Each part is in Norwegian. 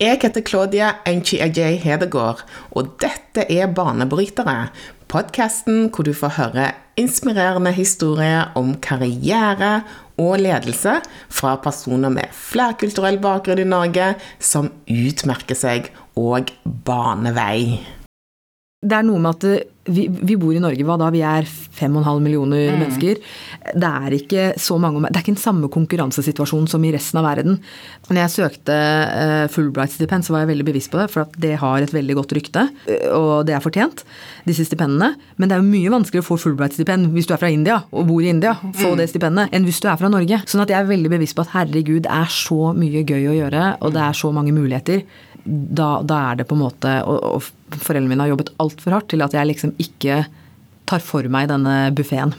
Jeg heter Claudia Enchi-Ajay Hedegaard, og dette er Banebrytere. Podkasten hvor du får høre inspirerende historier om karriere og ledelse fra personer med flerkulturell bakgrunn i Norge som utmerker seg og baner vei. Det er noe med at vi, vi, bor i Norge, hva da? Vi er 5,5 millioner mm. mennesker. Det er ikke så mange Det er ikke den samme konkurransesituasjonen som i resten av verden. Når jeg søkte uh, Fulbright-stipend, så var jeg veldig bevisst på det, for at det har et veldig godt rykte, eh, og det er fortjent, disse stipendene. Men det er jo mye vanskeligere å få Fulbright-stipend hvis du er fra India og bor i India, få mm. det stipendet, enn hvis du er fra Norge. Sånn at jeg er veldig bevisst på at herregud, det er så mye gøy å gjøre, og det er så mange muligheter da, da, er det på en måte og, og foreldrene mine har jobbet altfor hardt til at jeg liksom ikke tar for meg denne buffeen.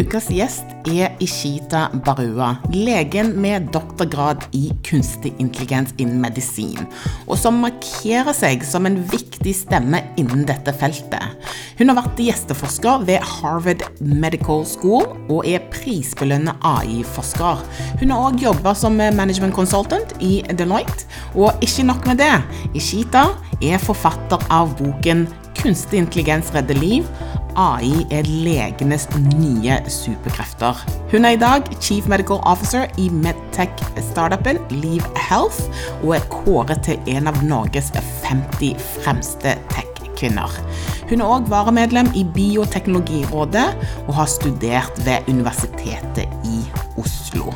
Ukas gjest er Ishita Barua, legen med doktorgrad i kunstig intelligens innen medisin, og som markerer seg som en viktig stemme innen dette feltet. Hun har vært gjesteforsker ved Harvard Medical School og er prisbelønnet AI-forsker. Hun har òg jobba som management consultant i Deloitte, og ikke nok med det. Ishita er forfatter av boken 'Kunstig intelligens redder liv' AI er legenes nye superkrefter. Hun er i dag Chief Medical Officer i medtech-startupen Leave Health, og er kåret til en av Norges 50 fremste tech-kvinner. Hun er òg varamedlem i Bioteknologirådet og har studert ved Universitetet i Oslo.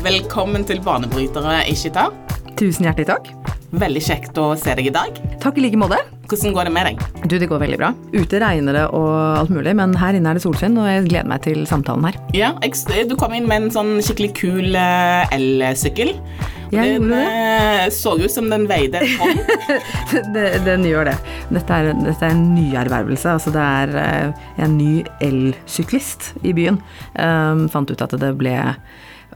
Velkommen til Banebrytere, Ishita. Tusen hjertelig takk. Veldig kjekt å se deg i dag. Takk i like måte. Hvordan går det med deg? Du, Det går veldig bra. Ute regner det og alt mulig, men her inne er det solskinn, og jeg gleder meg til samtalen her. Ja, Du kom inn med en sånn skikkelig kul eh, elsykkel. Jeg den eh, så ut som den veide et tonn. den gjør det. Dette er, dette er en nyervervelse. Altså det er uh, en ny elsyklist i byen. Um, fant ut at det ble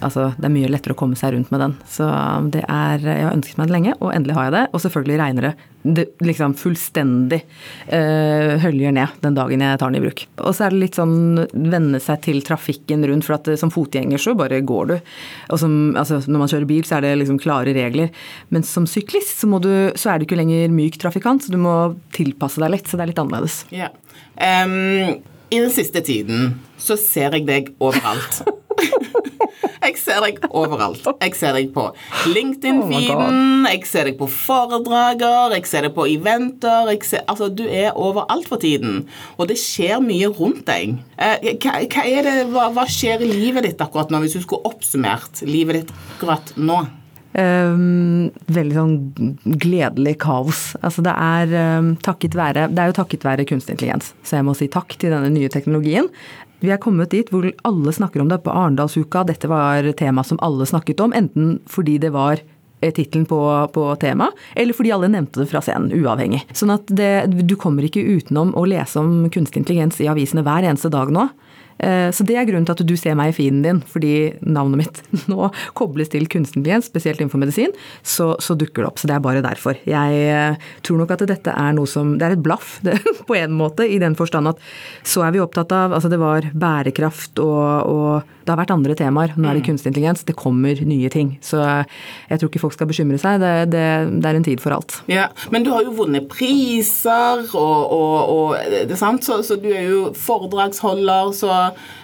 Altså, det er mye lettere å komme seg rundt med den. Så det er Jeg har ønsket meg det lenge, og endelig har jeg det. Og selvfølgelig regner det. Det liksom fullstendig øh, høljer ned den dagen jeg tar den i bruk. Og så er det litt sånn venne seg til trafikken rundt, for at som fotgjenger så bare går du. Og som, altså, når man kjører bil, så er det liksom klare regler. Men som syklist så, du, så er du ikke lenger myk trafikant, så du må tilpasse deg litt. Så det er litt annerledes. Yeah. Um, I den siste tiden så ser jeg deg overalt. Jeg ser deg overalt. Jeg ser deg på LinkedIn-feeden, jeg ser deg på foredrager, jeg ser deg på eventer. Ser, altså, du er overalt for tiden, og det skjer mye rundt deg. Eh, hva, hva, det, hva, hva skjer i livet ditt akkurat nå, hvis du skulle oppsummert livet ditt akkurat nå? Um, veldig sånn gledelig kaos. Altså det er um, takket være Det er jo takket være kunstig intelligens, så jeg må si takk til denne nye teknologien. Vi er kommet dit hvor alle snakker om det. På Arendalsuka, dette var tema som alle snakket om. Enten fordi det var eh, tittelen på, på temaet, eller fordi alle nevnte det fra scenen, uavhengig. Sånn at det, du kommer ikke utenom å lese om kunstig intelligens i avisene hver eneste dag nå. Eh, så det er grunnen til at du ser meg i feeden din, fordi navnet mitt nå kobles til kunstig intelligens, spesielt innenfor medisin, så, så, dukker det opp. Så det er bare derfor. Jeg eh, tror nok at dette er noe som Det er et blaff, det, på en måte, i den forstand at så er vi opptatt av Altså det var bærekraft og, og det har vært andre temaer. Nå er det mm. kunstig intelligens. Det kommer nye ting. Så jeg tror ikke folk skal bekymre seg. Det, det, det er en tid for alt. Ja, Men du har jo vunnet priser, og, og, og det er sant? Så, så, du er jo foredragsholder, så,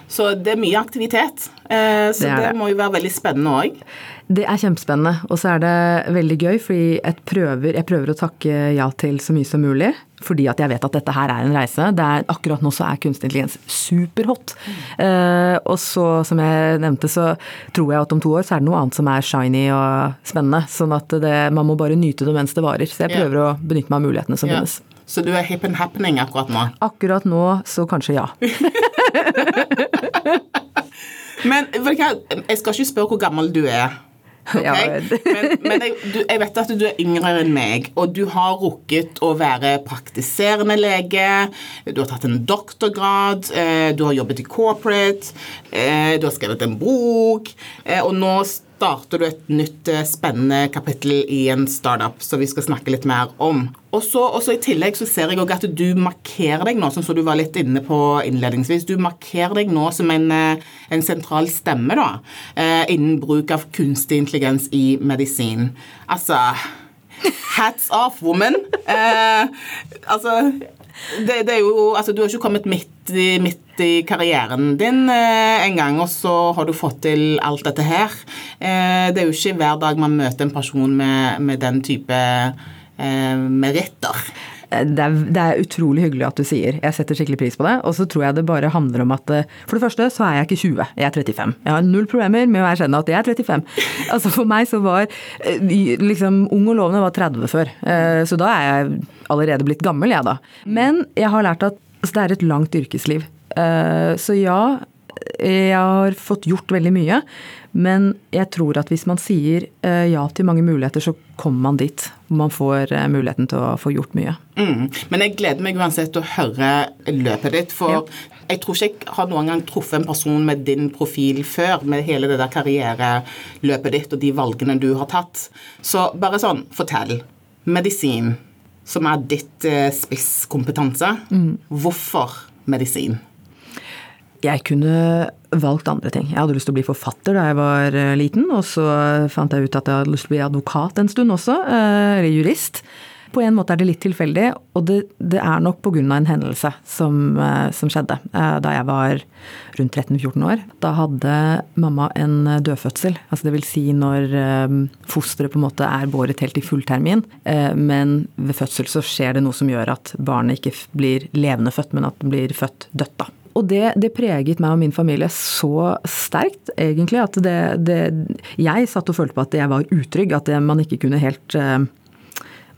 så det er mye aktivitet. Eh, så det, det, må jo være veldig spennende òg. Det er kjempespennende. Og så er det veldig gøy, fordi prøver, jeg prøver, å takke ja til så mye som mulig. Fordi at jeg vet at dette her er en reise. Er, akkurat nå så er kunstig intelligens superhot. Mm. Uh, og så, som jeg nevnte, så tror jeg at om to år så er det noe annet som er shiny og spennende. Sånn at det, man må bare nyte det mens det varer. Så jeg prøver yeah. å benytte meg av mulighetene som yeah. finnes. Så du er hip and happening akkurat nå? Akkurat nå så kanskje ja. Men jeg skal ikke spørre hvor gammel du er. Okay? men, men jeg, du, jeg, vet at du er yngre enn meg, og du har rukket å være praktiserende lege. Du har tatt en doktorgrad, eh, du har jobbet i corporate, eh, du har skrevet en bok, eh, og nå starter du et nytt eh, spennende kapittel i en startup som vi skal snakke litt mer om. Og så I tillegg så ser jeg at du markerer deg nå, som du var litt inne på innledningsvis, du markerer deg nå som en, eh, en sentral stemme da, eh, innen bruk av kunstig intelligens i medisin. Altså Hats off, woman. Eh, altså det, det, er jo, altså Du har ikke kommet midt i, midt i karrieren din eh, en gang, og så har du fått til alt dette her. Eh, det er jo ikke hver dag man møter en person med, med den type eh, meritter. Det er, det er, utrolig hyggelig at du sier. Jeg setter skikkelig pris på det. Og så tror jeg det bare handler om at eh, For det første så er jeg ikke 20, jeg er 35. Jeg har null problemer med å erkjenne at jeg er 35. Altså For meg så var eh, liksom Ung og lovende var 30 før. Eh, så da er jeg allerede blitt gammel, jeg da. Men jeg har lært at altså, det er et langt yrkesliv. Så ja, jeg har fått gjort veldig mye. Men jeg tror at hvis man sier ja til mange muligheter, så kommer man dit. Man får eh, muligheten til å få gjort mye. Mm. Men jeg gleder meg uansett til å høre løpet ditt. For ja. jeg tror ikke jeg har noen gang truffet en person med din profil før, med hele det der karriereløpet ditt og de valgene du har tatt. Så bare sånn, fortell. Medisin, som er ditt eh, spisskompetanse. Mm. Hvorfor medisin? Jeg kunne valgt andre ting. Jeg hadde lyst til å bli forfatter da jeg var eh, liten, og så fant jeg ut at jeg hadde lyst til å bli advokat en stund også, eh, eller jurist. På en måte er det litt tilfeldig, og det, det er nok pga. en hendelse som, eh, som, skjedde da jeg var rundt 13-14 år. Da hadde mamma en dødfødsel, altså det vil si når fosteret på en måte er båret helt i fulltermin, men ved fødsel så skjer det noe som gjør at barnet ikke blir levende født, men at det blir født dødt, da. Og det, det, preget meg og min familie så sterkt, egentlig, at det, det, Jeg satt og følte på at jeg var utrygg, at man ikke kunne helt uh,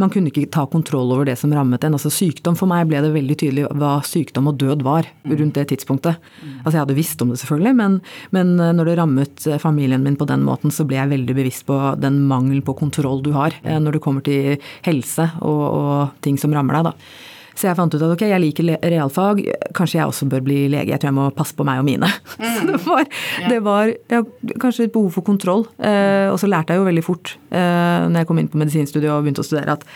man kunne ikke ta kontroll over det som rammet en. Altså sykdom, For meg ble det veldig tydelig hva sykdom og død var rundt det tidspunktet. Altså Jeg hadde visst om det, selvfølgelig, men, men eh, når det rammet eh, familien min på den måten, så ble jeg veldig bevisst på den mangel på kontroll du har når det kommer til helse og, og ting som rammer deg. da. Så jeg fant ut at ok, jeg liker realfag, kanskje jeg også bør bli lege. Jeg tror jeg må passe på meg og mine. Mm. Så det var, det var ja, kanskje et behov for kontroll. Eh, og så lærte jeg jo veldig fort eh, når jeg kom inn på medisinstudiet og begynte å studere at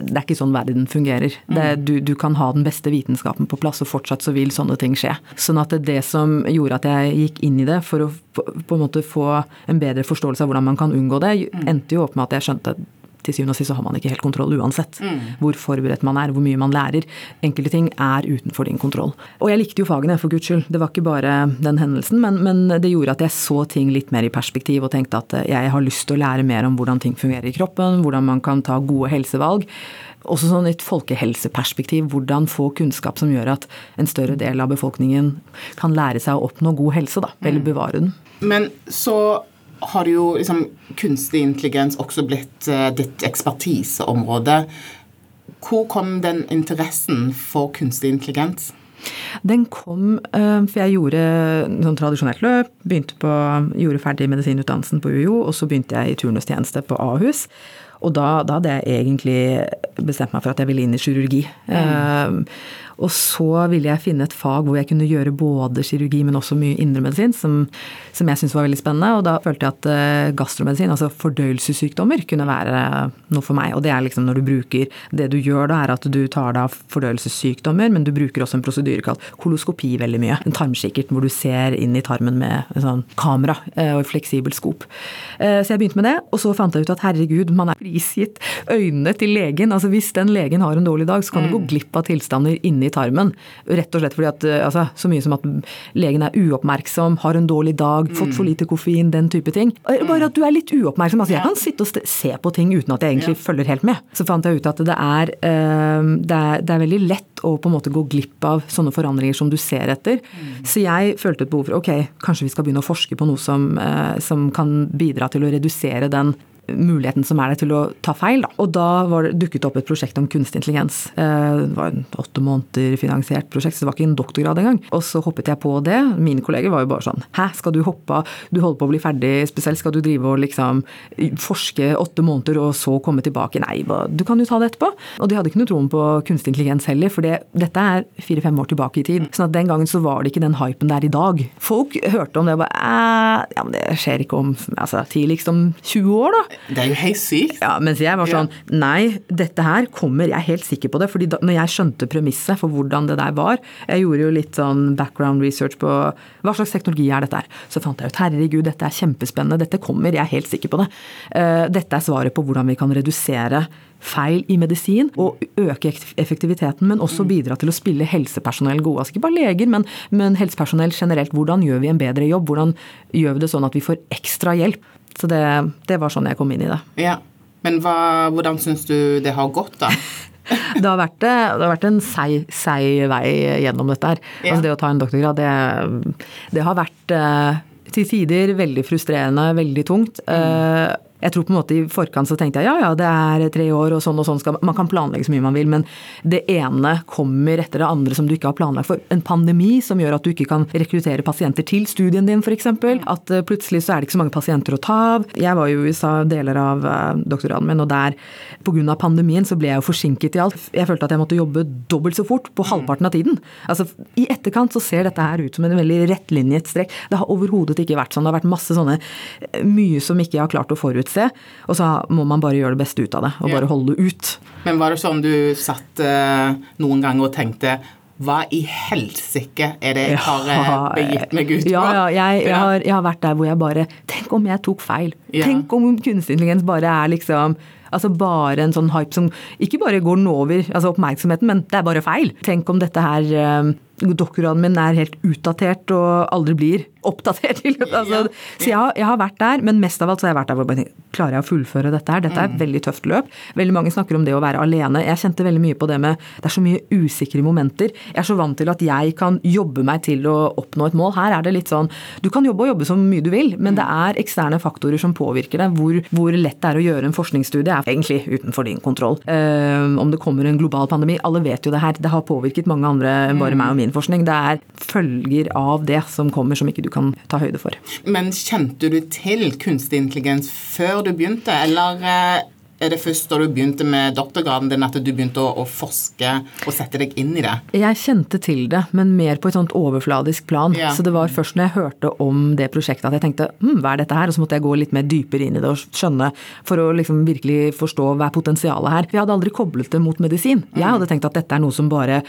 det er ikke sånn verden fungerer. Det, mm. du, du, kan ha den beste vitenskapen på plass, og fortsatt så vil sånne ting skje. Sånn at det som gjorde at jeg gikk inn i det for å på, en måte få en bedre forståelse av hvordan man kan unngå det, mm. endte jo opp med at jeg skjønte til syvende og sist så har man ikke helt kontroll uansett. Mm. Hvor forberedt man er, hvor mye man lærer. Enkelte ting er utenfor din kontroll. Og jeg likte jo fagene, for guds skyld. Det var ikke bare den hendelsen, men, men, det gjorde at jeg så ting litt mer i perspektiv og tenkte at eh, jeg har lyst til å lære mer om hvordan ting fungerer i kroppen, hvordan man kan ta gode helsevalg. Også sånn et folkehelseperspektiv, hvordan få kunnskap som gjør at en større del av befolkningen kan lære seg å oppnå god helse, da, eller mm. bevare den. Men så har jo liksom kunstig intelligens også blitt uh, ditt ekspertiseområde. Hvor kom den interessen for kunstig intelligens? Den kom uh, for jeg gjorde sånn tradisjonelt løp, begynte på, gjorde ferdig medisinutdannelsen på UiO, og så begynte jeg i turnustjeneste på Ahus. Og da, da, hadde jeg egentlig bestemt meg for at jeg ville inn i kirurgi. Mm. Uh, og så ville jeg finne et fag hvor jeg kunne gjøre både kirurgi, men også mye indremedisin, som, som jeg syntes var veldig spennende. Og da følte jeg at uh, gastromedisin, altså fordøyelsessykdommer, kunne være noe for meg. Og det er liksom når du bruker Det du gjør da, er at du tar deg av fordøyelsessykdommer, men du bruker også en prosedyre kalt koloskopi veldig mye. En tarmkikkert hvor du ser inn i tarmen med en sånn kamera og et fleksibelt skop. Uh, så jeg begynte med det, og så fant jeg ut at herregud, man er prisgitt øynene til legen. Altså hvis den legen har en dårlig dag, så kan du gå mm. glipp av tilstander inni i tarmen. Rett og slett fordi at eh, altså, så mye som at legen er uoppmerksom, har en dårlig dag, fått for mm. lite koffein, den type ting. Bare at du er litt uoppmerksom. Altså, jeg kan sitte og se på ting uten at jeg egentlig følger helt med. Så fant jeg ut at det er, eh, det er, det er veldig lett å på en måte gå glipp av sånne forandringer som du ser etter. Mm. Så jeg følte et behov for ok, kanskje vi skal begynne å forske på noe som, eh, som kan bidra til å redusere den muligheten som er der til å ta feil. Da. Og da var det dukket opp et prosjekt om kunstig intelligens. Eh, det var en åtte måneder finansiert prosjekt, så det var ikke en doktorgrad engang. Og så hoppet jeg på det. Mine kolleger var jo bare sånn Hæ, skal du hoppe av? Du holder på å bli ferdig, spesielt skal du drive og liksom forske åtte måneder og så komme tilbake? Nei, du kan jo ta det etterpå. Og de hadde ikke noe troen på kunstig intelligens heller, for det, dette er fire-fem år tilbake i tid. sånn at den gangen så var det ikke den hypen det er i dag. Folk hørte om det og bare Ja, men det skjer ikke om altså, tidligst om 20 år, da. Det er jo helt sykt. Ja, mens jeg var sånn Nei, dette her kommer, jeg er helt sikker på det. fordi da når jeg skjønte premisset for hvordan det der var Jeg gjorde jo litt sånn background research på hva slags teknologi er dette her. Så fant jeg ut herregud, dette er kjempespennende, dette kommer, jeg er helt sikker på det. Eh, dette er svaret på hvordan vi kan redusere feil i medisin og øke effektiviteten, men også bidra til å spille helsepersonell gode. Altså ikke bare leger, men, men helsepersonell generelt. Hvordan gjør vi en bedre jobb? Hvordan gjør vi det sånn at vi får ekstra hjelp? Så det, det var sånn jeg kom inn i det. Ja, Men hva, hvordan syns du det har gått, da? det, har vært, det har vært en seig, seig vei gjennom dette her. Ja. Altså det å ta en doktorgrad, det, det har vært eh, til tider veldig frustrerende, veldig tungt. Mm. Eh, jeg tror på en måte I forkant så tenkte jeg ja ja, det er tre år og sånn og sånn. Skal, man kan planlegge så mye man vil, men det ene kommer etter det andre som du ikke har planlagt for. En pandemi som gjør at du ikke kan rekruttere pasienter til studien din f.eks. At uh, plutselig så er det ikke så mange pasienter å ta av. Jeg var jo i USA deler av uh, doktorgraden min, og der pga. pandemien så ble jeg jo forsinket i alt. Jeg følte at jeg måtte jobbe dobbelt så fort på halvparten av tiden. Altså I etterkant så ser dette her ut som en veldig rettlinjet strekk. Det har overhodet ikke vært sånn. Det har vært masse sånne mye som ikke jeg har klart å forutse se. Og så må man bare gjøre det beste ut av det, og bare holde ut. Men var det sånn du satt uh, noen ganger og tenkte hva i helsike er det jeg har ja, begitt meg ut på? Ja, ja, jeg, jeg, har, jeg, har, vært der hvor jeg bare Tenk om jeg tok feil. Ja. Tenk om kunstig intelligens bare er liksom Altså bare en sånn hype som ikke bare går den over, altså oppmerksomheten, men det er bare feil. Tenk om dette her Doktorgraden min er helt utdatert og aldri blir oppdatert. altså, så jeg har, jeg har, vært der, men mest av alt så har jeg vært der hvor jeg tenker, klarer jeg å fullføre dette her? Dette er et mm. veldig tøft løp. Veldig mange snakker om det å være alene. Jeg kjente veldig mye på det med det er så mye usikre momenter. Jeg er så vant til at jeg kan jobbe meg til å oppnå et mål. Her er det litt sånn du kan jobbe og jobbe så mye du vil, men det er eksterne faktorer som påvirker deg. Hvor, hvor lett det er å gjøre en forskningsstudie er egentlig utenfor din kontroll. Uh, om det kommer en global pandemi, alle vet jo det her. Det har påvirket mange andre enn bare meg og min forskning. Det er følger av det som kommer som ikke du kan ta høyde for. Men kjente du til kunstig intelligens før du begynte, eller eh, er det først da du begynte med doktorgraden din at du begynte å, å, forske og sette deg inn i det? Jeg kjente til det, men mer på et sånt overfladisk plan. Ja. Så det var først når jeg hørte om det prosjektet at jeg tenkte hm, hva er dette her? Og så måtte jeg gå litt mer dypere inn i det og skjønne for å liksom virkelig forstå hva er potensialet her. Jeg hadde aldri koblet det mot medisin. Jeg hadde tenkt at dette er noe som bare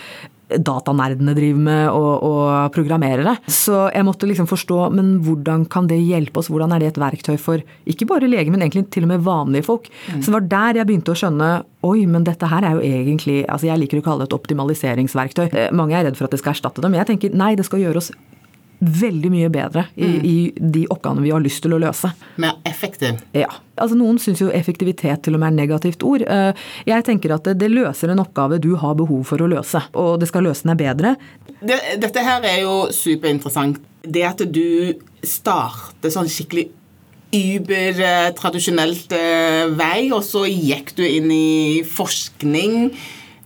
datanerdene driver med og, og programmerere. Så jeg måtte liksom forstå men hvordan kan det hjelpe oss, hvordan er det et verktøy for ikke bare leger, men egentlig til og med vanlige folk. Mm. Så det var der jeg begynte å skjønne oi, men dette her er jo egentlig altså Jeg liker å kalle det et optimaliseringsverktøy. Eh, mange er redd for at det skal erstatte dem. Jeg tenker nei, det skal gjøre oss veldig mye bedre i, mm. i, de oppgavene vi har lyst til å løse. Mer effektiv? Ja. Altså Noen syns jo effektivitet til og med er negativt ord. Eh, jeg tenker at det, det, løser en oppgave du har behov for å løse, og det skal løse den bedre. Det, dette her er jo superinteressant. Det at du starter sånn skikkelig uber-tradisjonelt eh, vei, og så gikk du inn i forskning,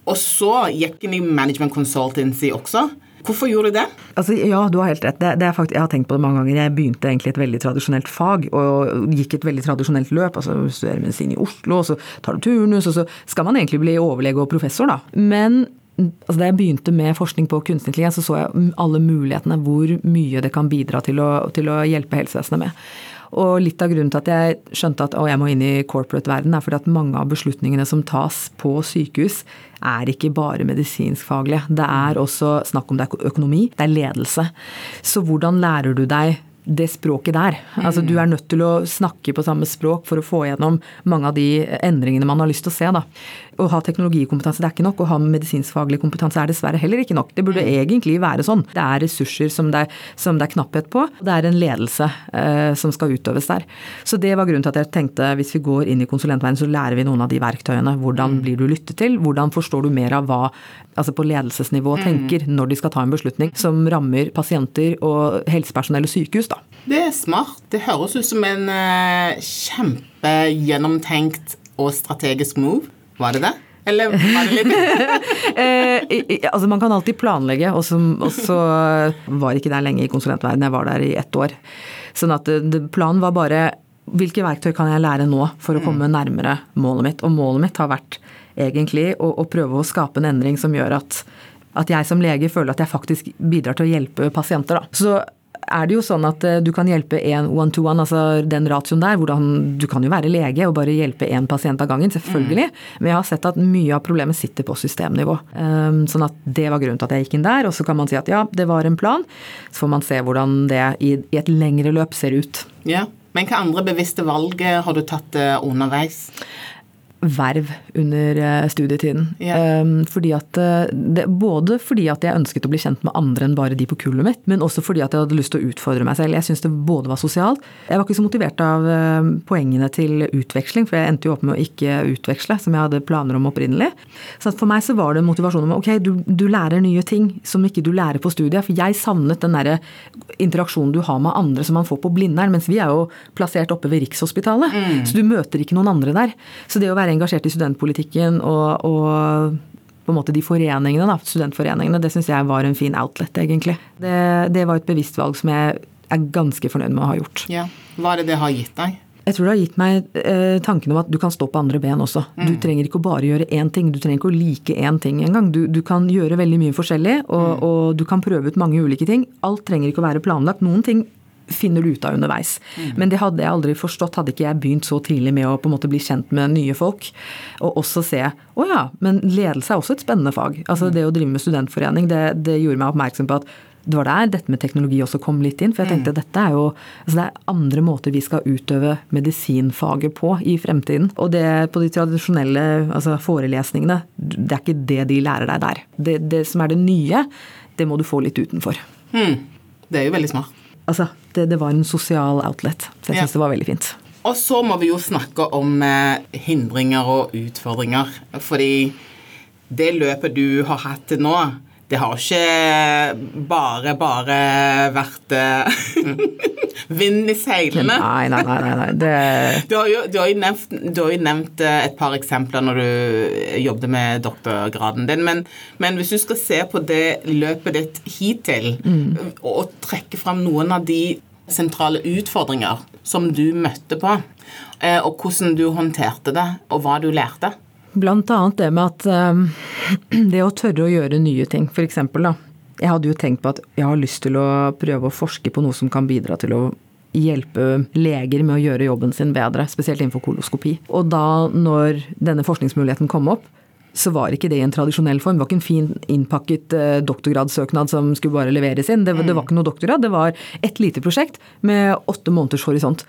og så gikk du inn i management consultancy også. Hvorfor gjorde du det? Altså, ja, du har helt rett. Det, det faktisk, jeg har tenkt på det mange ganger. Jeg begynte egentlig et veldig tradisjonelt fag og gikk et veldig tradisjonelt løp. altså Studerer medisin i Oslo, og så tar du turnus, og så skal man egentlig bli overlege og professor, da. Men altså da jeg begynte med forskning på kunstig intelligens, så så jeg alle mulighetene, hvor mye det kan bidra til å, til å hjelpe helsevesenet med. Og litt av grunnen til at jeg skjønte at å, jeg må inn i corporate-verden, er fordi at mange av beslutningene som tas på sykehus, er ikke bare medisinskfaglige. Det er også snakk om det er økonomi, det er ledelse. Så hvordan lærer du deg det språket der. Altså Du er nødt til å snakke på samme språk for å få gjennom mange av de endringene man har lyst til å se. da. Å ha teknologikompetanse det er ikke nok, å ha medisinskfaglig kompetanse er dessverre heller ikke nok. Det burde mm. egentlig være sånn. Det er ressurser som det er, som det er knapphet på. Det er en ledelse eh, som skal utøves der. Så det var grunnen til at jeg tenkte hvis vi går inn i konsulentverdenen, så lærer vi noen av de verktøyene. Hvordan mm. blir du lyttet til? Hvordan forstår du mer av hva altså på ledelsesnivå mm. tenker når de skal ta en beslutning som rammer pasienter og helsepersonell og sykehus. da. Det er smart. Det høres ut som en uh, kjempegjennomtenkt og strategisk move. Var det det? Eller var det litt eh, Altså, man kan alltid planlegge, og så, så var ikke der lenge i konsulentverdenen. Jeg var der i ett år. Sånn at planen var bare hvilke verktøy kan jeg lære nå for å komme nærmere målet mitt? Og målet mitt har vært egentlig å, å prøve å skape en endring som gjør at, at jeg som lege føler at jeg faktisk bidrar til å hjelpe pasienter. Da. Så er det jo sånn at eh, du kan hjelpe én one-to-one, altså den ratioen der. hvordan Du kan jo være lege og bare hjelpe én pasient av gangen, selvfølgelig. Mm. Men jeg har sett at mye av problemet sitter på systemnivå. Um, sånn at det var grunnen til at jeg gikk inn der. Og så kan man si at ja, det var en plan. Så får man se hvordan det i, et lengre løp ser ut. Ja, Men hva andre bevisste valg har du tatt eh, underveis? Verv under eh, studietiden. Yeah. Fordi at, eh, det, både fordi at jeg ønsket å bli kjent med andre enn bare de på kullet mitt, men også fordi at jeg hadde lyst til å utfordre meg selv. Jeg syntes det både var sosialt Jeg var ikke så motivert av eh, poengene til utveksling, for jeg endte jo opp med å ikke utveksle, som jeg hadde planer om opprinnelig. Så for meg så var det motivasjon om ok, du, du lærer nye ting som ikke du lærer på studiet. For jeg savnet den derre interaksjonen du har med andre som man får på Blindern, mens vi er jo plassert oppe ved Rikshospitalet. Mm. Så du møter ikke noen andre der. Så det å være være engasjert i studentpolitikken og, og på en måte de foreningene, da, studentforeningene, det syns jeg var en fin outlet, egentlig. Det, det, var et bevisst valg som jeg er ganske fornøyd med å ha gjort. Ja. Hva er det det har gitt deg? Jeg tror det har gitt meg eh, tanken om at du kan stå på andre ben også. Mm. Du trenger ikke å bare gjøre én ting. Du trenger ikke å like én ting engang. Du, du kan gjøre veldig mye forskjellig, og, mm. og, du kan prøve ut mange ulike ting. Alt trenger ikke å være planlagt. Noen ting finner du ut av underveis. Mm. Men det hadde jeg aldri forstått, hadde ikke jeg begynt så tidlig med å på en måte bli kjent med nye folk. Og også se å ja, men ledelse er også et spennende fag. Altså mm. Det å drive med studentforening, det, det gjorde meg oppmerksom på at det var der dette med teknologi også kom litt inn. For jeg tenkte mm. dette er jo altså det er andre måter vi skal utøve medisinfaget på i fremtiden. Og det på de tradisjonelle altså forelesningene, det er ikke det de lærer deg der. Det, det som er det nye, det må du få litt utenfor. Mm. Det er jo veldig smart altså, det, det, var en sosial outlet. Så jeg syns ja. det var veldig fint. Og så må vi jo snakke om eh, hindringer og utfordringer. Fordi det løpet du har hatt til nå, det har ikke bare, bare vært eh, vind i seilene. Nei, nei, nei. nei, Det... Du, har jo, du, har nevnt, du, har jo, nevnt, eh, et par eksempler når du jobbet med doktorgraden din. Men, men, hvis du skal se på det løpet ditt hittil, mm. og trekke fram noen av de sentrale utfordringer som du møtte på, eh, og hvordan du håndterte det, og hva du lærte Blant annet det med at um, det å tørre å gjøre nye ting, f.eks. da. Jeg hadde jo tenkt på at jeg har lyst til å prøve å forske på noe som kan bidra til å hjelpe leger med å gjøre jobben sin bedre, spesielt innenfor koloskopi. Og da når denne forskningsmuligheten kom opp, så var ikke det i en tradisjonell form. Det var ikke en fin innpakket eh, doktorgradssøknad som skulle bare leveres inn. Det, det, var ikke noe doktorgrad, det var et lite prosjekt med åtte måneders horisont.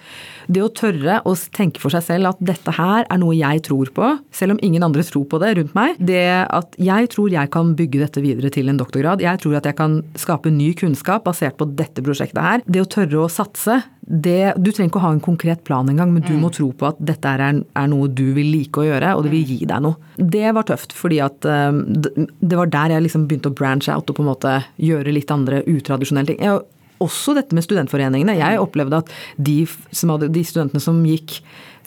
Det å tørre å tenke for seg selv at dette her er noe jeg tror på, selv om ingen andre tror på det rundt meg. Det at jeg tror jeg kan bygge dette videre til en doktorgrad. Jeg tror at jeg kan skape ny kunnskap basert på dette prosjektet her. Det å tørre å satse det, du trenger ikke å ha en konkret plan engang, men du mm. må tro på at dette er, er, noe du vil like å gjøre, og det vil gi deg noe. Det var tøft, fordi at um, det var der jeg liksom begynte å branche out og på en måte gjøre litt andre utradisjonelle ting. Jeg, også dette med studentforeningene. Jeg opplevde at de, hadde, de, studentene som gikk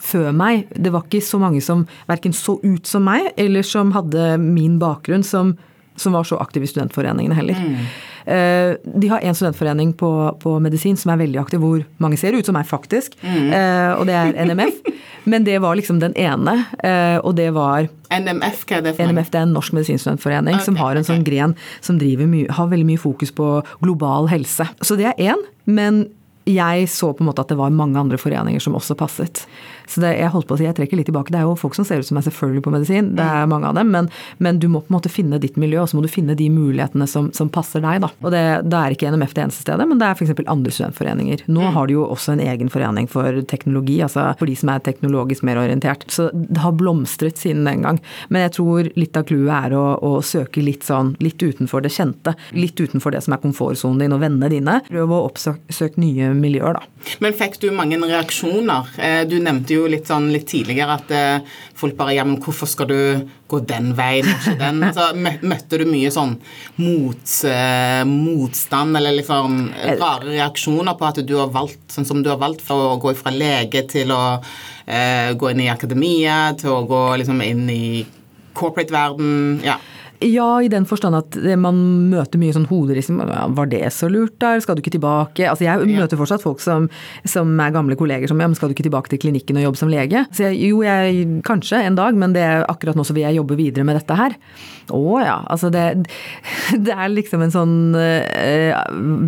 før meg, det var ikke så mange som verken så ut som meg, eller som hadde min bakgrunn, som, som var så aktive i studentforeningene heller. Mm. Eh, de har en studentforening på, på, medisin som er veldig aktiv, hvor mange ser ut som meg, faktisk. Mm. Eh, og det er NMF. Men det var liksom den ene, eh, og det var NMF, hva er det for NMF det er en norsk medisinstudentforening okay, som har en sånn okay. gren som mye, har veldig mye fokus på global helse. Så det er én, men jeg så på en måte at det var mange andre foreninger som også passet. Så det, jeg holdt på å si, jeg trekker litt tilbake. Det er jo folk som ser ut som meg selvfølgelig på medisin, det er mange av dem, men, men, du må på en måte finne ditt miljø, og så må du finne de mulighetene som, som passer deg. Da. Og det, det er ikke NMF det eneste stedet, men det er f.eks. andre studentforeninger. Nå har de jo også en egen forening for teknologi, altså for de som er teknologisk mer orientert. Så det har blomstret siden den gang. Men jeg tror litt av clouet er å, å, søke litt sånn litt utenfor det kjente. Litt utenfor det som er komfortsonen din og vennene dine. Prøv å oppsøke nye miljøer, da. Men fikk du mange reaksjoner? Eh, du nevnte jo litt sånn litt tidligere at eh, folk bare Ja, men hvorfor skal du gå den veien ikke den? Altså, møtte du mye sånn mot, motstand eller liksom rare reaksjoner på at du har valgt sånn som du har valgt for å gå fra lege til å eh, gå inn i akademia, til å gå liksom inn i corporate-verden? Ja. Ja, i den forstand at man møter mye sånn hoderisme. Var det så lurt der? Skal du ikke tilbake? Altså jeg møter fortsatt folk som, som er gamle kolleger som ja, men skal du ikke tilbake til klinikken og jobbe som lege? Så jeg, jo, jeg kanskje en dag, men det akkurat nå så vil jeg jobbe videre med dette her. Å ja. Altså det, det er liksom en sånn uh,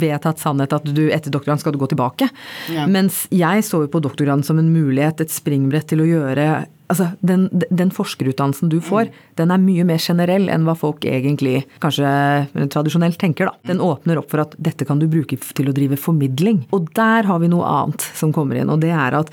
vedtatt sannhet at du etter doktorgrad skal du gå tilbake. Ja. Mens jeg så jo på doktorgraden som en mulighet, et springbrett til å gjøre altså, den, den, forskerutdannelsen du får, mm. den er mye mer generell enn hva folk egentlig kanskje tradisjonelt tenker. Da. Den åpner opp for at dette kan du bruke til å drive formidling. Og der har vi noe annet som kommer inn, og det er at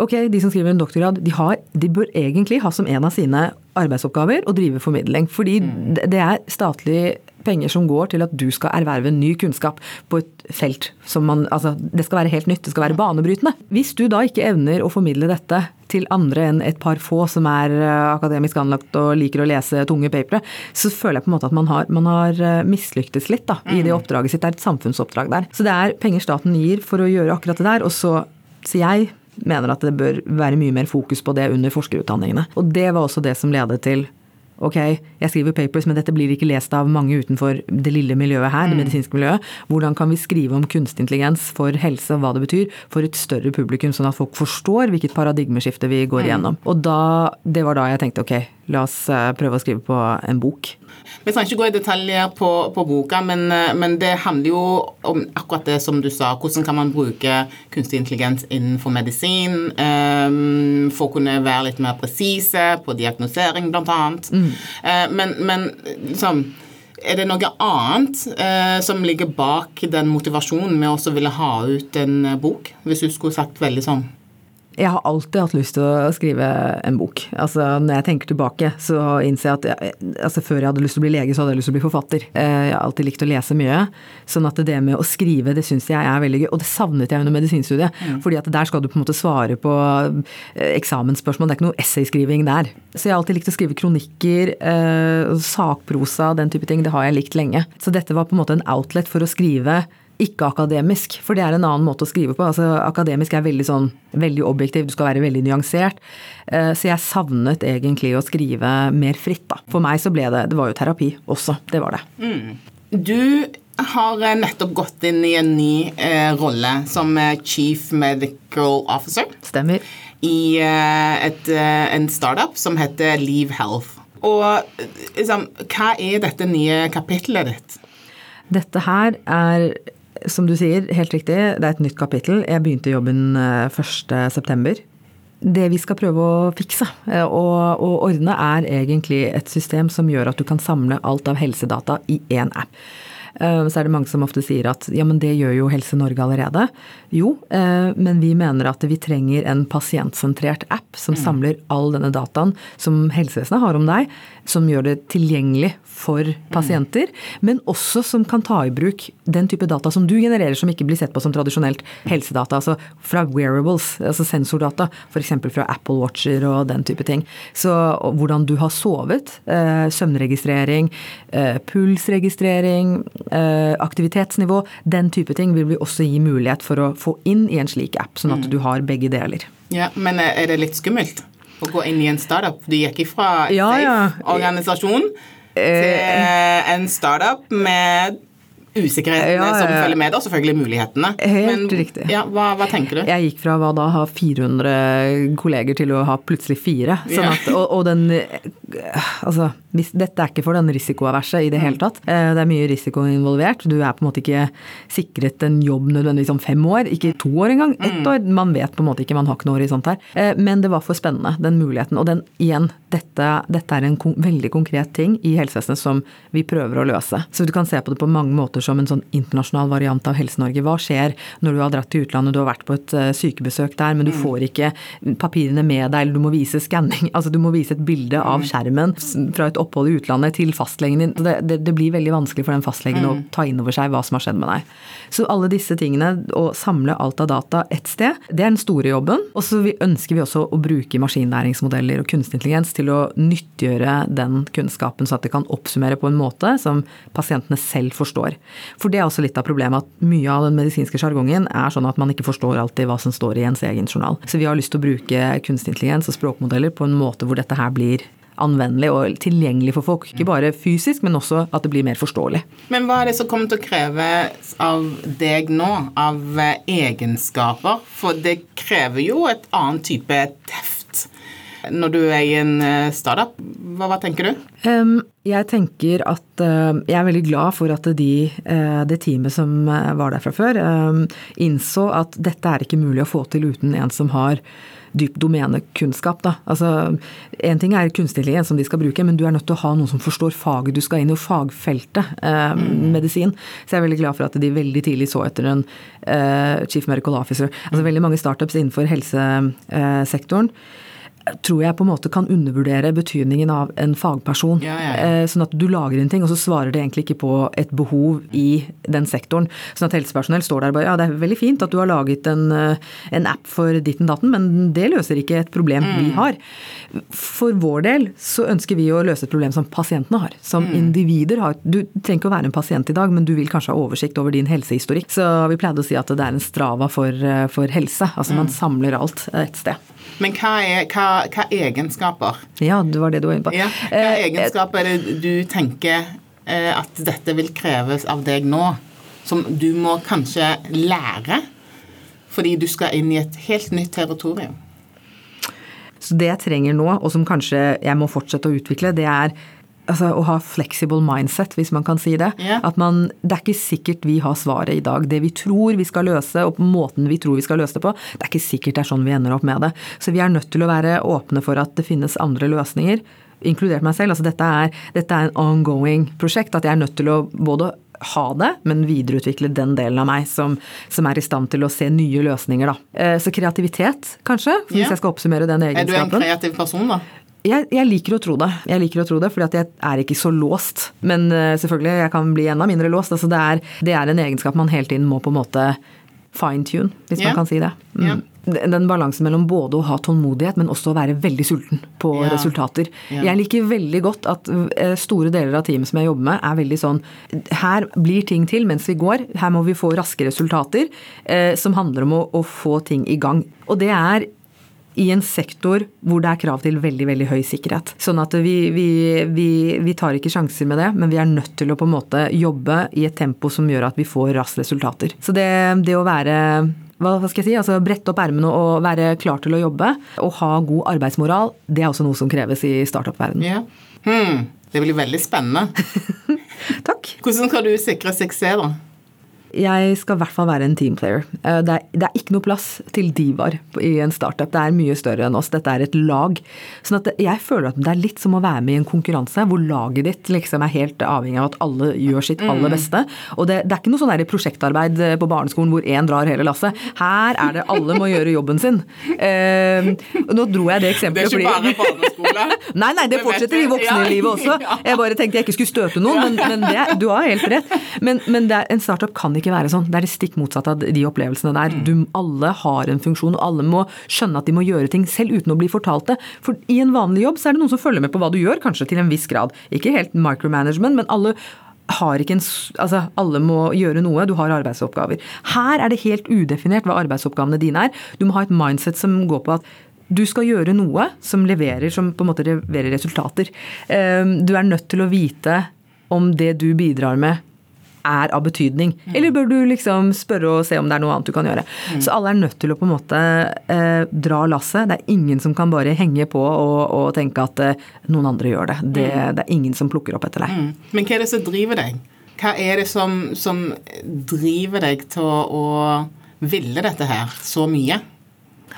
ok, de som skriver en doktorgrad, de, har, de bør egentlig ha som en av sine arbeidsoppgaver å drive formidling. Fordi mm. det er statlig penger som går til at du skal erverve ny kunnskap på et felt som man Altså, det skal være helt nytt, det skal være banebrytende. Hvis du da ikke evner å formidle dette til andre enn et par få som er eh, akademisk anlagt og liker å lese tunge papere, så føler jeg på en måte at man har, man har eh, mislyktes litt da, i det mm. oppdraget sitt. Det er et samfunnsoppdrag der. Så det er penger staten gir for å gjøre akkurat det der. Og så, så jeg mener at det bør være mye mer fokus på det under forskerutdanningene. Og det var også det som ledet til ok, jeg skriver papers, men dette blir ikke lest av mange utenfor det lille miljøet her, det mm. medisinske miljøet. Hvordan kan vi skrive om kunstig intelligens for helse og hva det betyr, for et større publikum, sånn at folk forstår hvilket paradigmeskifte vi går mm. igjennom. Og da, det var da jeg tenkte ok, la oss eh, prøve å skrive på en bok. Vi trenger ikke gå i detaljer på, på boka, men, eh, men, det handler jo om akkurat det som du sa. Hvordan kan man bruke kunstig intelligens innenfor medisin um, for å kunne være litt mer presise på diagnosering, bl.a. Mm. Uh, men, men liksom er det noe annet eh, som ligger bak den motivasjonen med å ville ha ut en bok? Hvis du skulle sagt veldig sånn jeg har alltid hatt lyst til å skrive en bok. Altså, når jeg tenker tilbake, så innser jeg at jeg, altså, før jeg hadde lyst til å bli lege, så hadde jeg lyst til å bli forfatter. Eh, jeg har alltid likt å lese mye. Sånn at det med å skrive, det syns jeg er veldig gøy. Og det savnet jeg under medisinstudiet. Mm. fordi at der skal du på en måte svare på eh, eksamensspørsmål. Det er ikke noe essayskriving der. Så jeg har alltid likt å skrive kronikker, eh, sakprosa, den type ting. Det har jeg likt lenge. Så dette var på en måte en outlet for å skrive ikke-akademisk, for det er en annen måte å skrive på. Altså, akademisk er veldig sånn veldig objektiv, du skal være veldig nyansert. Eh, så jeg savnet egentlig å skrive mer fritt, da. For meg så ble det Det var jo terapi også, det var det. Mm. Du har eh, nettopp gått inn i en ny eh, rolle som eh, Chief Medical Officer. Stemmer. I eh, et, en startup som heter Leave Health. Og liksom, hva er dette nye kapitlet ditt? Dette her er som du sier, helt riktig, det er et nytt kapittel. Jeg begynte jobben 1.9. Eh, det vi skal prøve å fikse eh, og, og ordne, er egentlig et system som gjør at du kan samle alt av helsedata i én app. Eh, så er det mange som ofte sier at ja, men det gjør jo Helse Norge allerede. Jo, men vi mener at vi trenger en pasientsentrert app som mm. samler all denne dataen som helsevesenet har om deg, som gjør det tilgjengelig for pasienter, men også som kan ta i bruk den type data som du genererer, som ikke blir sett på som tradisjonelt helsedata. Altså fra wearables, altså sensordata, f.eks. fra Apple Watcher og den type ting. Så hvordan du har sovet, eh, søvnregistrering, eh, pulsregistrering, eh, aktivitetsnivå, den type ting vil vi også gi mulighet for å få inn i en slik app, sånn at mm. du har begge deler. Ja, Men er det litt skummelt? Å gå inn i en startup? Du gikk ifra ja, safe organisasjon til en startup med usikkerhetene ja, som følger med, og selvfølgelig mulighetene. Helt Men, riktig. Ja, hva, hva, tenker du? Jeg gikk fra hva da ha 400 kolleger til å ha plutselig fire. Sånn at, og, og, den Altså, dette er ikke for den risikoaverse i det hele tatt. Eh, det er mye risiko involvert. Du er på en måte ikke sikret en jobb nødvendigvis om fem år, ikke to år engang. Ett mm. år. Man vet på en måte ikke, man har ikke noe horisont her. Eh, men det var for spennende, den muligheten. Og den, igjen, dette, dette er en kon veldig konkret ting i helsevesenet som vi prøver å løse. Så du kan se på det på mange måter som en sånn internasjonal variant av Helse-Norge. Hva skjer når du har dratt til utlandet, du har vært på et uh, sykebesøk der, men du mm. får ikke papirene med deg, eller du må vise skanning. Altså du må vise et bilde av mm. skjermen fra et opphold i utlandet til fastlegen din. Det, det, det blir veldig vanskelig for den fastlegen mm. å ta inn over seg hva som har skjedd med deg. Så alle disse tingene, å samle alt av data ett sted, det er den store jobben. Og så ønsker vi også å bruke maskinlæringsmodeller og kunstig intelligens til å nyttiggjøre den kunnskapen, så at det kan oppsummere på en måte som pasientene selv forstår. For det er også litt av problemet at mye av den medisinske sjargongen er sånn at man ikke forstår alltid hva som står i ens egen journal. Så vi har lyst til å bruke kunstig intelligens og språkmodeller på en måte hvor dette her blir anvendelig og tilgjengelig for folk. Ikke bare fysisk, men også at det blir mer forståelig. Men hva er det som kommer til å kreve av deg nå, av egenskaper? For det krever jo et annet type teft når du er i en eh, startup. Hva, hva tenker du? Um, jeg tenker at uh, jeg er veldig glad for at de, uh, det teamet som var der fra før, um, innså at dette er ikke mulig å få til uten en som har dyp domenekunnskap. Da. Altså, en ting er kunstig intelligens som de skal bruke, men du er nødt til å ha noen som forstår faget du skal inn i, og fagfeltet eh, medisin. Så jeg er veldig glad for at de veldig tidlig så etter en eh, chief medical officer. Altså veldig mange startups innenfor helsesektoren eh, tror jeg på en måte kan undervurdere betydningen av en fagperson. Ja, ja, ja. Eh, sånn at du lager en ting, og så svarer det egentlig ikke på et behov i den sektoren. Sånn at helsepersonell står der og bare ja, det er veldig fint at du har laget en, eh, en app for ditten datten, men det løser ikke et problem mm. vi har. For vår del så ønsker vi å løse et problem som pasientene har. Som mm. individer har. Du trenger ikke å være en pasient i dag, men du vil kanskje ha oversikt over din helsehistorikk. Så vi pleide å si at det er en strava for, eh, for helse. Altså man mm. samler alt et sted. Men hva er hva, hva egenskaper? Ja, det var det du var inne på. Ja, hva eh, egenskaper er det du tenker eh, at dette vil kreves av deg nå, som du må kanskje lære fordi du skal inn i et helt nytt territorium? Så det jeg trenger nå, og som kanskje jeg må fortsette å utvikle, det er altså, å ha flexible mindset, hvis man kan si det. Yeah. At man, Det er ikke sikkert vi har svaret i dag. Det vi tror vi skal løse, og på måten vi tror vi skal løse det på, det er ikke sikkert det er sånn vi ender opp med det. Så vi er nødt til å være åpne for at det finnes andre løsninger, inkludert meg selv. Altså dette er, dette er en ongoing prosjekt. At jeg er nødt til å både ha det, men videreutvikle den delen av meg som, som, er i stand til å se nye løsninger, da. Eh, så kreativitet, kanskje, hvis yeah. jeg skal oppsummere den egenskapen. Er du en kreativ person, da? Jeg, jeg, liker å tro det. Jeg liker å tro det, fordi at jeg er ikke så låst. Men uh, selvfølgelig, jeg kan bli enda mindre låst. Altså, det, er, det, er, en egenskap man hele tiden må på en måte fine-tune, hvis yeah. man kan si det. Mm. Yeah. Den balansen mellom både å ha tålmodighet, men også å være veldig sulten på yeah. resultater. Jeg liker veldig godt at uh, store deler av teamet som jeg jobber med, er veldig sånn Her blir ting til mens vi går. Her må vi få raske resultater, Eh, som handler om å, å få ting i gang. Og det er i en sektor hvor det er krav til veldig veldig høy sikkerhet. Sånn at vi, vi, vi, vi, tar ikke sjanser med det, men vi er nødt til å på en måte jobbe i et tempo som gjør at vi får raskt resultater. Så det, det å være hva skal jeg si, altså brette opp ermene og være klar til å jobbe og ha god arbeidsmoral, det er også noe som kreves i startup-verdenen. Ja. Hmm. Det blir veldig spennende. Takk. Hvordan skal du sikre suksess, da? Jeg skal i hvert fall være en teamplayer. Eh, det er, det er ikke noe plass til divaer i en startup. Det er mye større enn oss. Dette er et lag. Sånn at jeg føler at det er litt som å være med i en konkurranse hvor laget ditt liksom er helt avhengig av at alle gjør sitt aller mm. beste. Og det, det er ikke noe sånn prosjektarbeid eh, på barneskolen hvor én drar hele lasset. Her er det alle må gjøre jobben sin. Eh, nå dro jeg det eksempelet fordi Det er ikke bare barneskole? nei, nei, det fortsetter i voksenlivet også. Jeg bare tenkte jeg ikke skulle støte noen, men, men det, du har helt rett. Men, men er, en startup kan ikke ikke være sånn. Det er det stikk motsatte av de opplevelsene der. Du, alle har en funksjon, og alle må skjønne at de må gjøre ting selv uten å bli fortalt det. For i en vanlig jobb så er det noen som følger med på hva du gjør, kanskje til en viss grad. Ikke helt micromanagement, men alle har ikke en, altså Alle må gjøre noe, du har arbeidsoppgaver. Her er det helt udefinert hva arbeidsoppgavene dine er. Du må ha et mindset som går på at du skal gjøre noe som leverer, som på en måte leverer resultater. Ehm, du er nødt til å vite om det du bidrar med er av betydning. Eller bør du liksom spørre og se om det er noe annet du kan gjøre. Mm. Så alle er nødt til å på en måte eh, dra lasset. Det er ingen som kan bare henge på og, og tenke at eh, noen andre gjør det. det. Mm. det. er ingen som plukker opp etter deg. Mm. Men hva er det som driver deg? Hva er det som, som driver deg til å, å ville dette her så mye?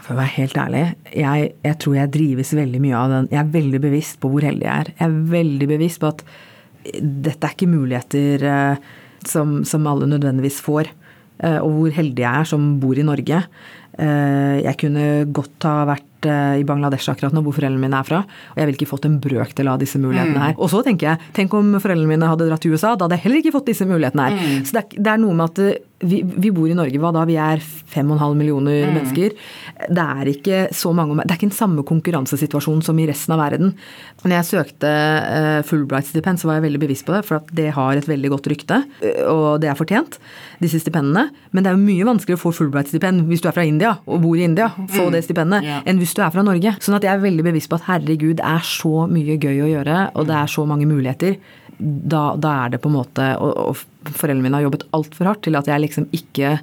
For å være helt ærlig, jeg, jeg, tror jeg drives veldig mye av den Jeg er veldig bevisst på hvor heldig jeg er. Jeg er veldig bevisst på at dette er ikke muligheter eh, som, som alle nødvendigvis får. Eh, og hvor heldig jeg er som bor i Norge. Eh, jeg kunne godt ha vært eh, i Bangladesh akkurat nå, hvor foreldrene mine er fra. Og jeg ville ikke fått en brøkdel av disse mulighetene Mm. her. Og så tenker jeg, tenk om foreldrene mine hadde dratt til USA, da hadde jeg heller ikke fått disse mulighetene her. Mm. Så det er, det er noe med at vi, vi bor i Norge, hva da? Vi er 5,5 millioner Mm. mennesker. Det er ikke så mange Det er ikke den samme konkurransesituasjonen som i resten av verden. Når jeg søkte uh, Fulbright-stipend, så var jeg veldig bevisst på det, for at det har et veldig godt rykte, eh, og det er fortjent, disse stipendene. Men det er jo mye vanskeligere å få Fulbright-stipend hvis du er fra India og bor i India, få det stipendet, yeah. enn hvis du er fra Norge. Sånn at jeg er veldig bevisst på at herregud, det er så mye gøy å gjøre, og det er så mange muligheter. Da, da er det på en måte Og, og foreldrene mine har jobbet altfor hardt til at jeg liksom ikke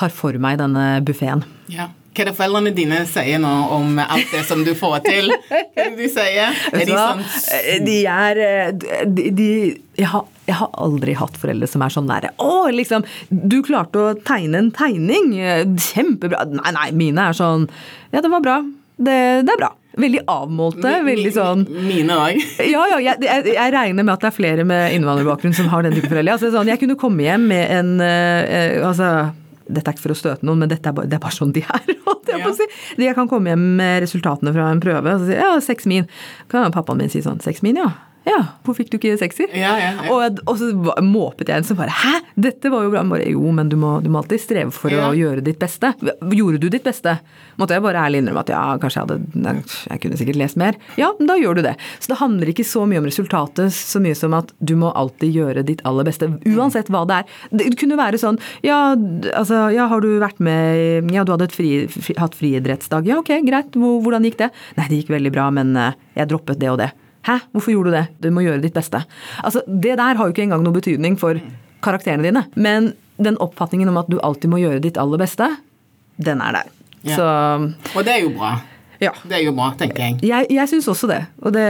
tar for meg denne buffeen. Ja. Hva er det foreldrene dine sier nå om alt det som du får til? Hva er det de sier? Er de sånn De er eh, de, de, jeg, har, jeg har aldri hatt foreldre som er sånn nære. Å, liksom, du klarte å tegne en tegning! eh, Kjempebra! Nei, nei, mine er sånn Ja, det var bra. Det, det er bra. Veldig avmålte. Veldig sånn Mine òg. ja, ja, jeg, jeg, jeg regner med at det er flere med innvandrerbakgrunn som har den type foreldre. Altså, sånn, jeg kunne komme hjem med en uh, altså, Dette er ikke for å støte noen, men er bare, det er bare sånn de er. Jeg, ja. si. jeg kan komme hjem med resultatene fra en prøve og si ja, seks min. Kan pappaen min si sånn Seks min, ja. Ja, Hvorfor fikk du ikke sekser? Ja, ja, ja. Og, og så måpet jeg en som bare Hæ, dette var jo bra. Bare, jo, men du må, du må alltid streve for å gjøre ditt beste. Gjorde du ditt beste? Måtte jeg bare ærlig innrømme at ja, kanskje jeg hadde Jeg kunne sikkert lest mer. Ja, men da gjør du det. Så det handler ikke så mye om resultatet så mye som at du må alltid gjøre ditt aller beste. Uansett hva det er. Det kunne være sånn Ja, altså, ja har du vært med Ja, du hadde et fri, fri, hatt friidrettsdag. Ja, ok, greit. Hvordan gikk det? Nei, det gikk veldig bra, men eh, jeg droppet det og det. Hæ, hvorfor gjorde du det? Du må gjøre ditt beste. Altså, Det der har jo ikke engang noe betydning for karakterene dine. Men den oppfatningen om at du alltid må gjøre ditt aller beste, den er der. Ja. Så Og det er jo bra. ja. Det er jo bra, tenker jeg. Jeg, jeg syns også det. Og det,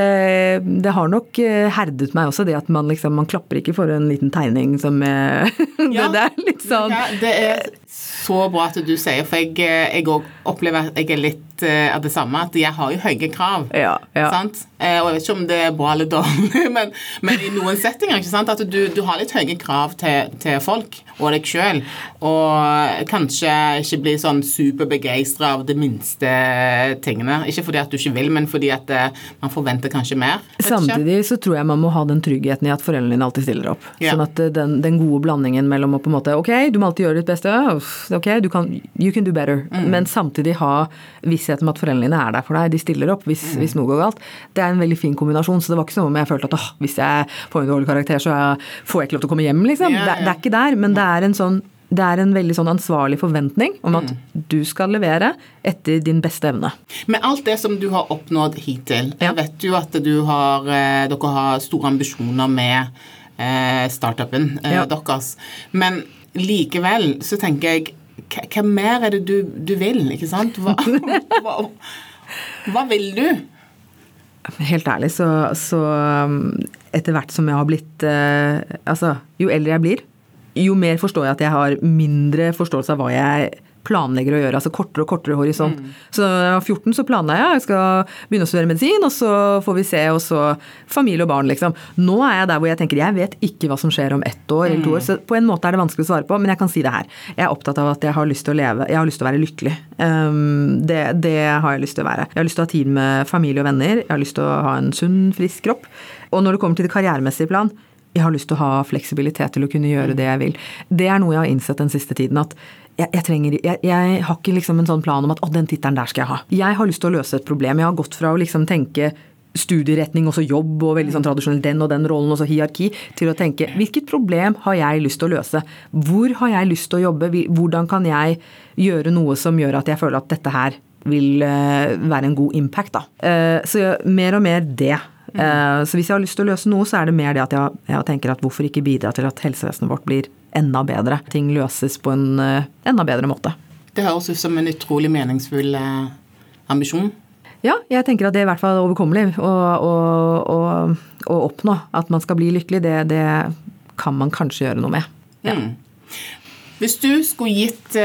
det har nok eh, herdet meg også, det at man liksom Man klapper ikke for en liten tegning som eh, Ja. Det der litt sånn Ja, det er så bra at du sier, for jeg, eh, jeg òg opplever at jeg er litt eh, av det samme, at jeg har jo høye krav. Ja, ja. Sant? Eh, Og jeg vet ikke om det er bra eller dårlig, men, men i noen settinger ikke sant? at du, du har litt høye krav til, til folk og deg sjøl. Og kanskje ikke bli sånn superbegeistra av de minste tingene. Ikke fordi at du ikke vil, men fordi at eh, man forventer kanskje mer. Samtidig så tror jeg man må ha den tryggheten i at foreldrene dine alltid stiller opp. Ja. Sånn at eh, den, den gode blandingen mellom å på en måte Ok, du må alltid gjøre ditt beste. Ok, du kan You can do better. Mm. Men samtidig ha visshet om at foreldrene dine er der for deg. De stiller opp hvis, Mm. hvis noe går galt. Det er en veldig fin kombinasjon. Så det var ikke som om jeg følte at åh, hvis jeg får en dårlig karakter, så får jeg ikke lov til å komme hjem, liksom. Ja, Det, ja. det er ikke der. Men det er en sånn det er en veldig sånn ansvarlig forventning om at Mm. du skal levere etter din beste evne. Med alt det som du har oppnådd hittil, Ja. jeg vet jo at du har, eh, dere har store ambisjoner med eh, startupen eh, Ja. deres. Men likevel så tenker jeg hva, mer er det du, du vil, ikke sant? Hva, hva, hva vil du? Helt ærlig, så, så um, etter hvert som jeg har blitt eh, Altså, jo eldre jeg blir, jo mer forstår jeg at jeg har mindre forståelse av hva jeg planlegger å gjøre. Altså kortere og kortere horisont. Så da jeg var 14 så planla jeg jeg skal begynne å studere medisin, og så får vi se, og så familie og barn, liksom. Nå er jeg der hvor jeg tenker jeg vet ikke hva som skjer om ett år eller to år, så på en måte er det vanskelig å svare på, men jeg kan si det her. Jeg er opptatt av at jeg har lyst til å leve, jeg har lyst til å være lykkelig. Um, det, det har jeg lyst til å være. Jeg har lyst til å ha tid med familie og venner, jeg har lyst til å ha en sunn, frisk kropp. Og når det kommer til det karrieremessige plan, jeg har lyst til å ha fleksibilitet til å kunne gjøre det jeg vil. Det er noe jeg har innsett den siste tiden. at jeg, jeg, trenger, jeg, jeg har ikke liksom en sånn plan om at å, den tittelen der skal jeg ha. Jeg har lyst til å løse et problem. Jeg har gått fra å liksom tenke studieretning, også jobb og veldig sånn tradisjonell den og den rollen, også hierarki, til å tenke hvilket problem har jeg lyst til å løse? Hvor har jeg lyst til å jobbe? Hvordan kan jeg gjøre noe som gjør at jeg føler at dette her vil eh, være en god impact, da. Eh, så mer og mer det. Eh, Så hvis jeg har lyst til å løse noe, så er det mer det at jeg, jeg tenker at hvorfor ikke bidra til at helsevesenet vårt blir enda bedre? Ting løses på en eh, enda bedre måte. Det høres ut som en utrolig meningsfull eh, ambisjon. Ja, jeg tenker at det er i hvert fall overkommelig å, å, å, å oppnå. At man skal bli lykkelig, det, det kan man kanskje gjøre noe med. Ja. Mm. Hvis du skulle gitt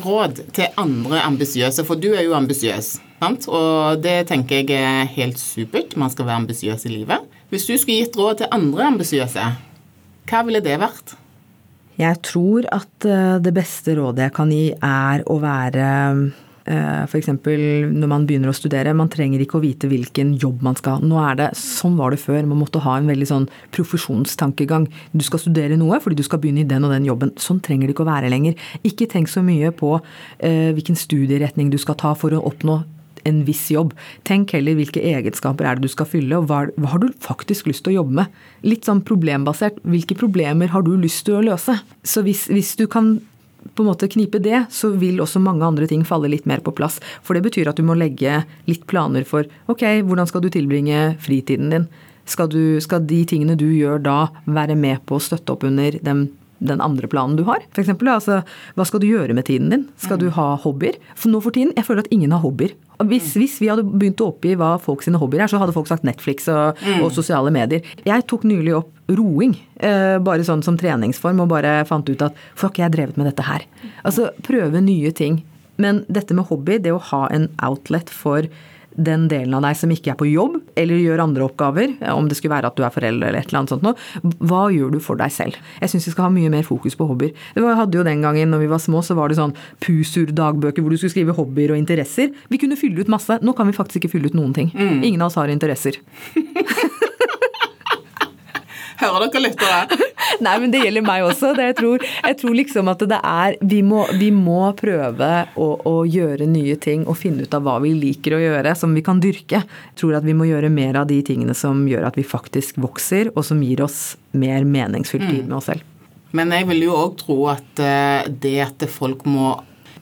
råd til andre ambisiøse, for du er jo ambisiøs, sant? og det tenker jeg er helt supert, man skal være ambisiøs i livet. Hvis du skulle gitt råd til andre ambisiøse, hva ville det vært? Jeg tror at eh, det beste rådet jeg kan gi, er å være eh, f.eks. når man begynner å studere. Man trenger ikke å vite hvilken jobb man skal ha. Nå er det, Sånn var det før. Man måtte ha en veldig sånn profesjonstankegang. Du skal studere noe fordi du skal begynne i den og den jobben. Sånn trenger det ikke å være lenger. Ikke tenk så mye på eh, hvilken studieretning du skal ta for å oppnå en viss jobb. Tenk heller hvilke egenskaper er det du skal fylle, og hva, hva har du faktisk lyst til å jobbe med? Litt sånn problembasert. Hvilke problemer har du lyst til å løse? Så hvis, hvis du kan på en måte knipe det, så vil også mange andre ting falle litt mer på plass. For det betyr at du må legge litt planer for ok, hvordan skal du tilbringe fritiden din? Skal, du, skal de tingene du gjør da være med på å støtte opp under den den andre planen du har. For eksempel, altså, hva skal du gjøre med tiden din? Skal du ha hobbyer? For nå for tiden, jeg føler at ingen har hobbyer. Hvis, hvis, vi hadde begynt å oppgi hva folk sine hobbyer er, så hadde folk sagt Netflix og, mm. og sosiale medier. Jeg tok nylig opp roing, eh, bare sånn som treningsform, og bare fant ut at fuck, jeg har drevet med dette her? Altså prøve nye ting. Men dette med hobby, det å ha en outlet for den delen av deg som ikke er på jobb, eller gjør andre oppgaver, om det skulle være at du er forelder eller et eller annet sånt noe, hva gjør du for deg selv? Jeg syns vi skal ha mye mer fokus på hobbyer. Vi hadde jo den gangen når vi var små, så var det sånn Pusur-dagbøker hvor du skulle skrive hobbyer og interesser. Vi kunne fylle ut masse. Nå kan vi faktisk ikke fylle ut noen ting. Mm. Ingen av oss har interesser. Hører dere lyttere? Nei, men det gjelder meg også. jeg, tror, jeg, tror, liksom at det er Vi må, vi må prøve å, å, gjøre nye ting og finne ut av hva vi liker å gjøre, som vi kan dyrke. Jeg tror at vi må gjøre mer av de tingene som gjør at vi faktisk vokser, og som gir oss mer meningsfull tid mm. med oss selv. Men jeg vil jo òg tro at eh, det at folk må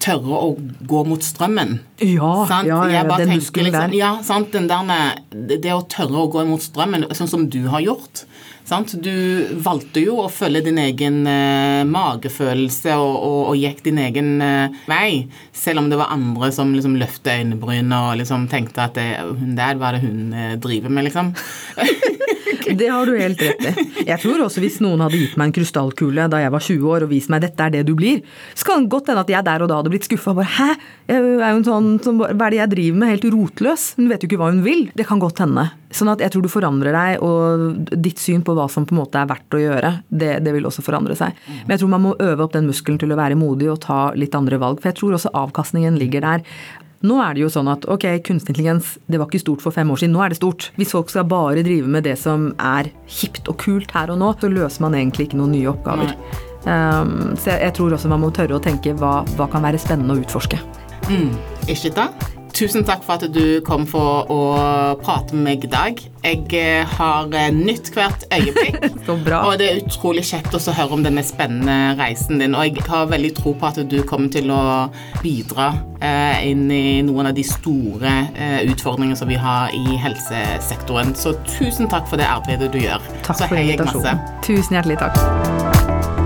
tørre å gå mot strømmen. Ja, sant? ja, ja den muskelen liksom, der. Ja, sant? Den der, det å tørre å gå mot strømmen, sånn som du har gjort. Sant? Du valgte jo å følge din egen eh, magefølelse og, og, og, gikk din egen eh, vei, selv om det var andre som liksom løftet øyenbrynene og liksom tenkte at det, hun der, hva er det hun eh, driver med, liksom? det har du helt rett i. Jeg tror også hvis noen hadde gitt meg en krystallkule da jeg var 20 år og vist meg dette er det du blir, så kan det godt hende at jeg der og da hadde blitt skuffa. Hæ? Jeg er jo en sånn, som, hva er det jeg driver med? Helt rotløs. Hun vet jo ikke hva hun vil. Det kan godt hende. Sånn at jeg tror du forandrer deg, og ditt syn på hva som på en måte er verdt å gjøre, det, det, vil også forandre seg. Men jeg tror man må øve opp den muskelen til å være modig og ta litt andre valg. For jeg tror også avkastningen ligger der. Nå er det jo sånn at ok, kunstig intelligens det var ikke stort for fem år siden, nå er det stort. Hvis folk skal bare drive med det som er hipt og kult her og nå, så løser man egentlig ikke noen nye oppgaver. Um, så jeg, jeg, tror også man må tørre å tenke hva, hva kan være spennende å utforske. Mm. Ikke da? Tusen takk for at du kom for å prate med meg i dag. Jeg eh, har eh, nytt hvert øyeblikk. Så bra. Og det er utrolig kjekt å høre om denne spennende reisen din. Og jeg har veldig tro på at du kommer til å bidra eh, inn i noen av de store utfordringene som vi har i helsesektoren. Så tusen takk for det arbeidet du gjør. Takk Så for invitasjonen. Tusen hjertelig takk.